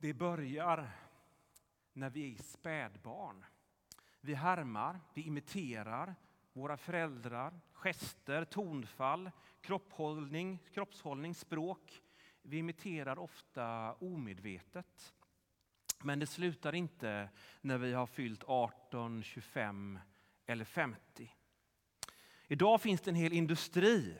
Det börjar när vi är spädbarn. Vi härmar, vi imiterar våra föräldrar, gester, tonfall, kropphållning, kroppshållning, språk. Vi imiterar ofta omedvetet. Men det slutar inte när vi har fyllt 18, 25 eller 50. Idag finns det en hel industri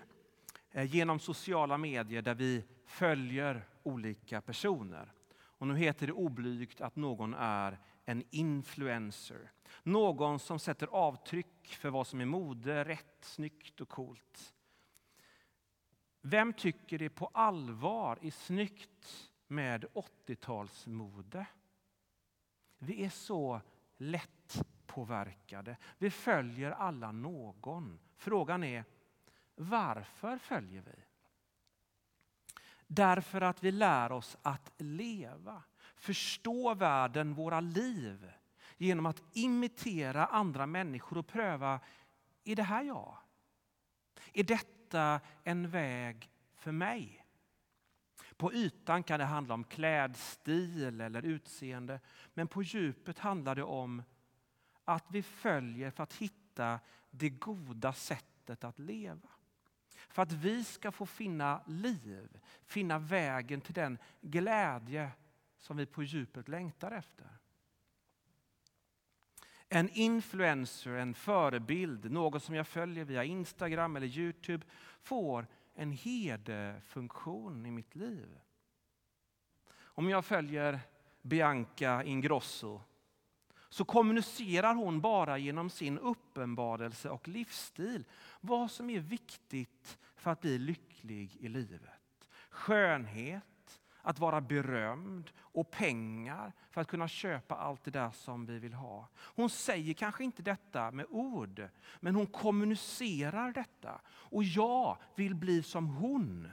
eh, genom sociala medier där vi följer olika personer. Och nu heter det oblygt att någon är en influencer. Någon som sätter avtryck för vad som är mode, rätt, snyggt och coolt. Vem tycker det på allvar är snyggt med 80-talsmode? Vi är så lätt påverkade. Vi följer alla någon. Frågan är, varför följer vi? Därför att vi lär oss att leva, förstå världen, våra liv genom att imitera andra människor och pröva, är det här jag? Är detta en väg för mig? På ytan kan det handla om klädstil eller utseende, men på djupet handlar det om att vi följer för att hitta det goda sättet att leva. För att vi ska få finna liv, finna vägen till den glädje som vi på djupet längtar efter. En influencer, en förebild, någon som jag följer via Instagram eller Youtube får en herdefunktion i mitt liv. Om jag följer Bianca Ingrosso så kommunicerar hon bara genom sin uppenbarelse och livsstil vad som är viktigt för att bli lycklig i livet. Skönhet, att vara berömd och pengar för att kunna köpa allt det där som vi vill ha. Hon säger kanske inte detta med ord, men hon kommunicerar detta. Och jag vill bli som hon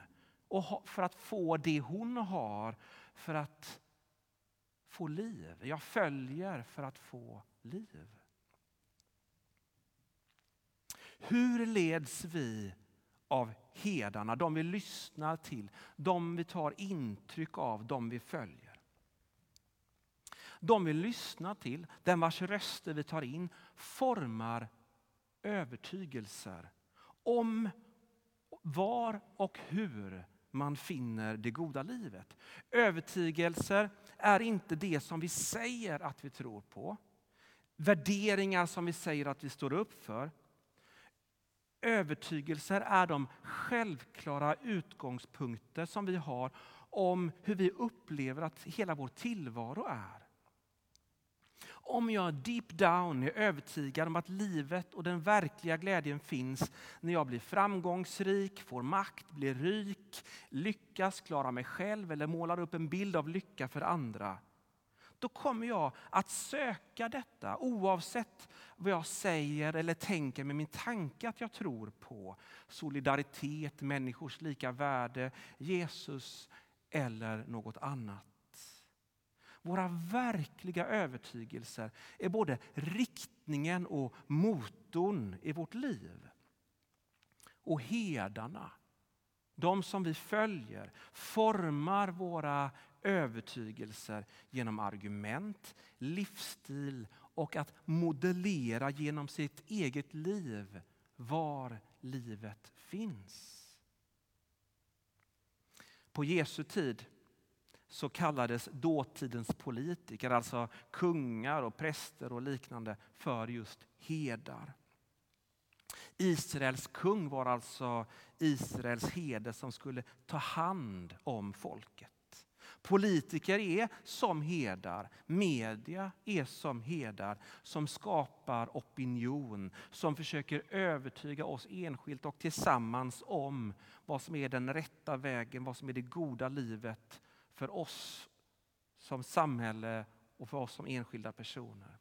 och för att få det hon har för att få liv. Jag följer för att få liv. Hur leds vi av hedarna, de vi lyssnar till, de vi tar intryck av, de vi följer? De vi lyssnar till, den vars röster vi tar in, formar övertygelser om var och hur man finner det goda livet. Övertygelser är inte det som vi säger att vi tror på. Värderingar som vi säger att vi står upp för. Övertygelser är de självklara utgångspunkter som vi har om hur vi upplever att hela vår tillvaro är. Om jag deep down är övertygad om att livet och den verkliga glädjen finns när jag blir framgångsrik, får makt, blir rik, lyckas, klara mig själv eller målar upp en bild av lycka för andra. Då kommer jag att söka detta oavsett vad jag säger eller tänker med min tanke att jag tror på. Solidaritet, människors lika värde, Jesus eller något annat. Våra verkliga övertygelser är både riktningen och motorn i vårt liv. Och herdarna, de som vi följer, formar våra övertygelser genom argument, livsstil och att modellera genom sitt eget liv var livet finns. På Jesu tid så kallades dåtidens politiker, alltså kungar och präster och liknande, för just herdar. Israels kung var alltså Israels herde som skulle ta hand om folket. Politiker är som herdar, media är som herdar som skapar opinion, som försöker övertyga oss enskilt och tillsammans om vad som är den rätta vägen, vad som är det goda livet för oss som samhälle och för oss som enskilda personer.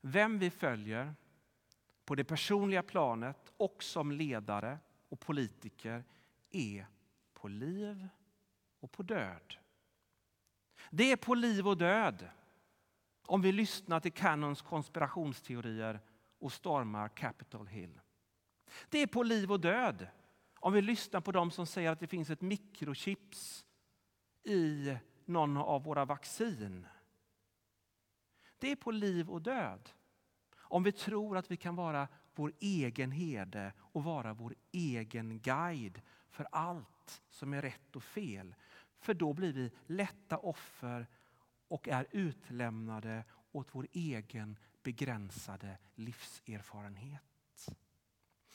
Vem vi följer på det personliga planet och som ledare och politiker är på liv och på död. Det är på liv och död om vi lyssnar till Cannons konspirationsteorier och stormar Capitol Hill. Det är på liv och död om vi lyssnar på dem som säger att det finns ett mikrochips i någon av våra vaccin. Det är på liv och död. Om vi tror att vi kan vara vår egen herde och vara vår egen guide för allt som är rätt och fel. För då blir vi lätta offer och är utlämnade åt vår egen begränsade livserfarenhet.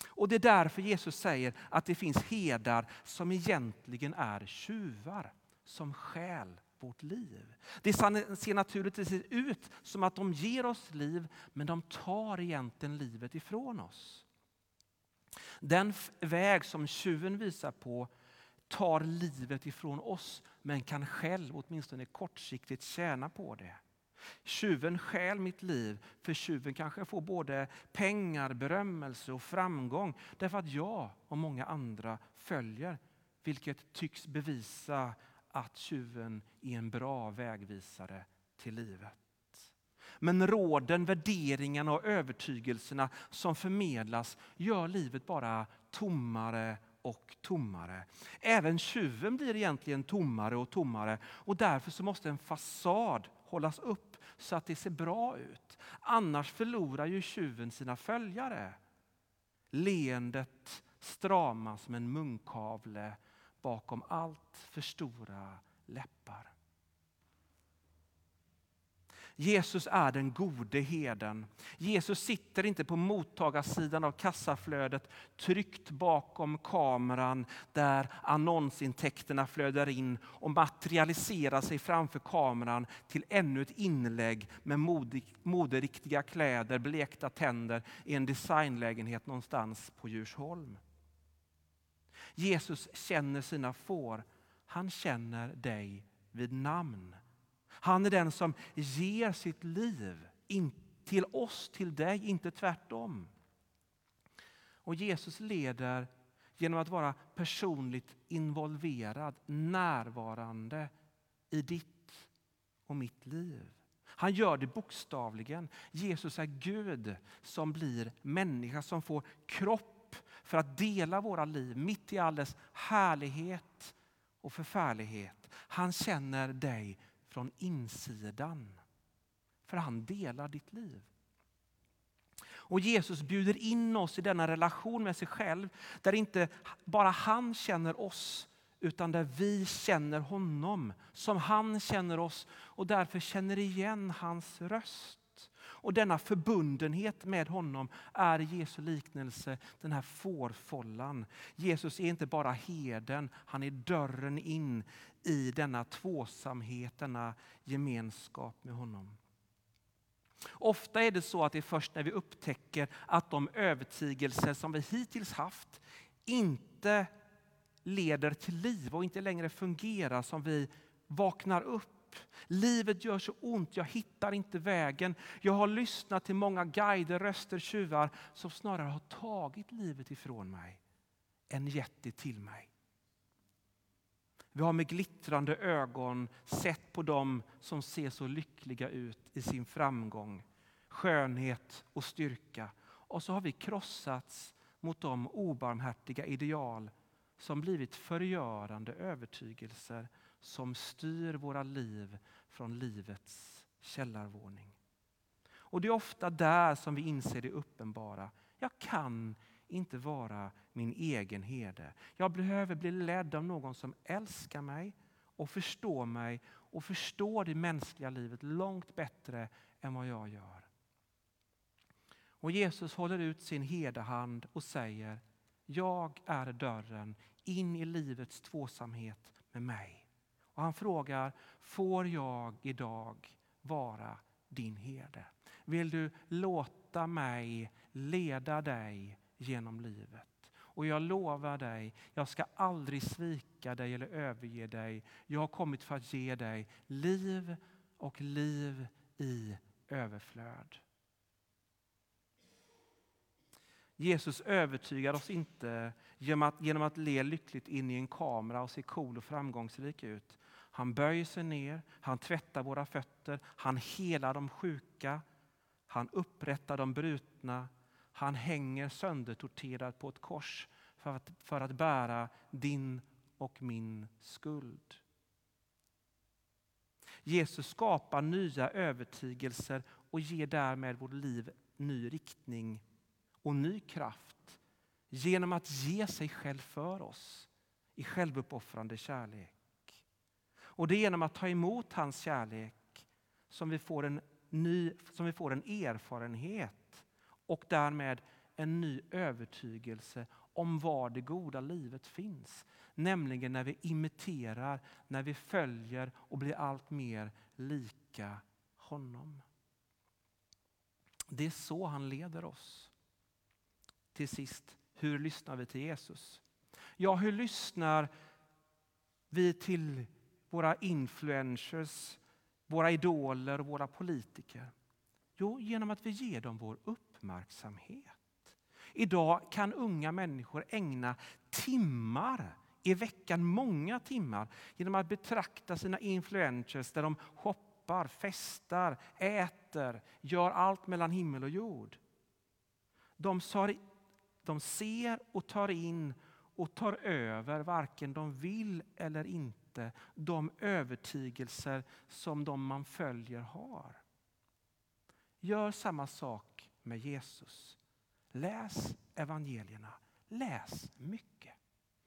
Och Det är därför Jesus säger att det finns herdar som egentligen är tjuvar som stjäl vårt liv. Det ser naturligtvis ut som att de ger oss liv men de tar egentligen livet ifrån oss. Den väg som tjuven visar på tar livet ifrån oss men kan själv åtminstone kortsiktigt tjäna på det. Tjuven stjäl mitt liv för tjuven kanske får både pengar, berömmelse och framgång därför att jag och många andra följer vilket tycks bevisa att tjuven är en bra vägvisare till livet. Men råden, värderingarna och övertygelserna som förmedlas gör livet bara tommare och tommare. Även tjuven blir egentligen tommare och tommare och därför så måste en fasad hållas upp så att det ser bra ut. Annars förlorar ju tjuven sina följare. Leendet stramas som en munkavle bakom allt för stora läppar. Jesus är den gode heden. Jesus sitter inte på mottagarsidan av kassaflödet tryckt bakom kameran där annonsintäkterna flödar in och materialiserar sig framför kameran till ännu ett inlägg med moderiktiga kläder, blekta tänder i en designlägenhet någonstans på Djursholm. Jesus känner sina får. Han känner dig vid namn. Han är den som ger sitt liv till oss, till dig, inte tvärtom. Och Jesus leder genom att vara personligt involverad, närvarande i ditt och mitt liv. Han gör det bokstavligen. Jesus är Gud som blir människa, som får kropp för att dela våra liv mitt i all dess härlighet och förfärlighet. Han känner dig från insidan. För han delar ditt liv. Och Jesus bjuder in oss i denna relation med sig själv där inte bara han känner oss utan där vi känner honom som han känner oss och därför känner igen hans röst. Och denna förbundenhet med honom är Jesu liknelse den här fårfållan. Jesus är inte bara heden, han är dörren in i denna tvåsamhet, denna gemenskap med honom. Ofta är det så att det är först när vi upptäcker att de övertygelser som vi hittills haft inte leder till liv och inte längre fungerar som vi vaknar upp Livet gör så ont, jag hittar inte vägen. Jag har lyssnat till många guider, röster, tjuvar som snarare har tagit livet ifrån mig än gett det till mig. Vi har med glittrande ögon sett på dem som ser så lyckliga ut i sin framgång, skönhet och styrka. Och så har vi krossats mot de obarmhärtiga ideal som blivit förgörande övertygelser som styr våra liv från livets källarvåning. Och Det är ofta där som vi inser det uppenbara. Jag kan inte vara min egen herde. Jag behöver bli ledd av någon som älskar mig och förstår mig och förstår det mänskliga livet långt bättre än vad jag gör. Och Jesus håller ut sin herdehand och säger Jag är dörren in i livets tvåsamhet med mig. Och han frågar, får jag idag vara din herde? Vill du låta mig leda dig genom livet? Och jag lovar dig, jag ska aldrig svika dig eller överge dig. Jag har kommit för att ge dig liv och liv i överflöd. Jesus övertygar oss inte genom att, genom att le lyckligt in i en kamera och se cool och framgångsrik ut. Han böjer sig ner, han tvättar våra fötter, han helar de sjuka, han upprättar de brutna, han hänger söndertorterad på ett kors för att, för att bära din och min skuld. Jesus skapar nya övertygelser och ger därmed vårt liv ny riktning och ny kraft genom att ge sig själv för oss i självuppoffrande kärlek. Och det är genom att ta emot hans kärlek som vi får en, ny, som vi får en erfarenhet och därmed en ny övertygelse om var det goda livet finns. Nämligen när vi imiterar, när vi följer och blir allt mer lika honom. Det är så han leder oss. Till sist, hur lyssnar vi till Jesus? Ja, hur lyssnar vi till våra influencers, våra idoler och våra politiker? Jo, genom att vi ger dem vår uppmärksamhet. Idag kan unga människor ägna timmar i veckan, många timmar, genom att betrakta sina influencers där de shoppar, festar, äter, gör allt mellan himmel och jord. De, de ser och tar in och tar över, varken de vill eller inte, de övertygelser som de man följer har. Gör samma sak med Jesus. Läs evangelierna. Läs mycket.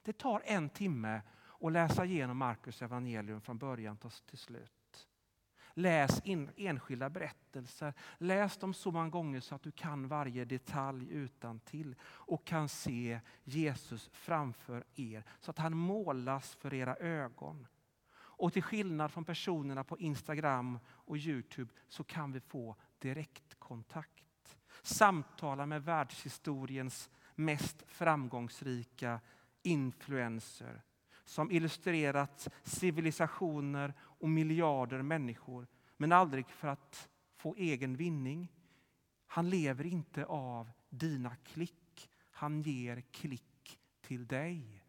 Det tar en timme att läsa igenom Markus evangelium från början till slut. Läs in, enskilda berättelser. Läs dem så många gånger så att du kan varje detalj utan till och kan se Jesus framför er så att han målas för era ögon. Och till skillnad från personerna på Instagram och Youtube så kan vi få direktkontakt samtala med världshistoriens mest framgångsrika influenser som illustrerat civilisationer och miljarder människor, men aldrig för att få egen vinning. Han lever inte av dina klick. Han ger klick till dig.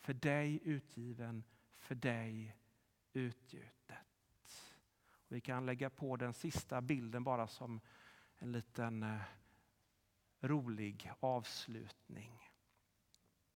För dig utgiven, för dig utgjutet. Vi kan lägga på den sista bilden bara som en liten eh, rolig avslutning.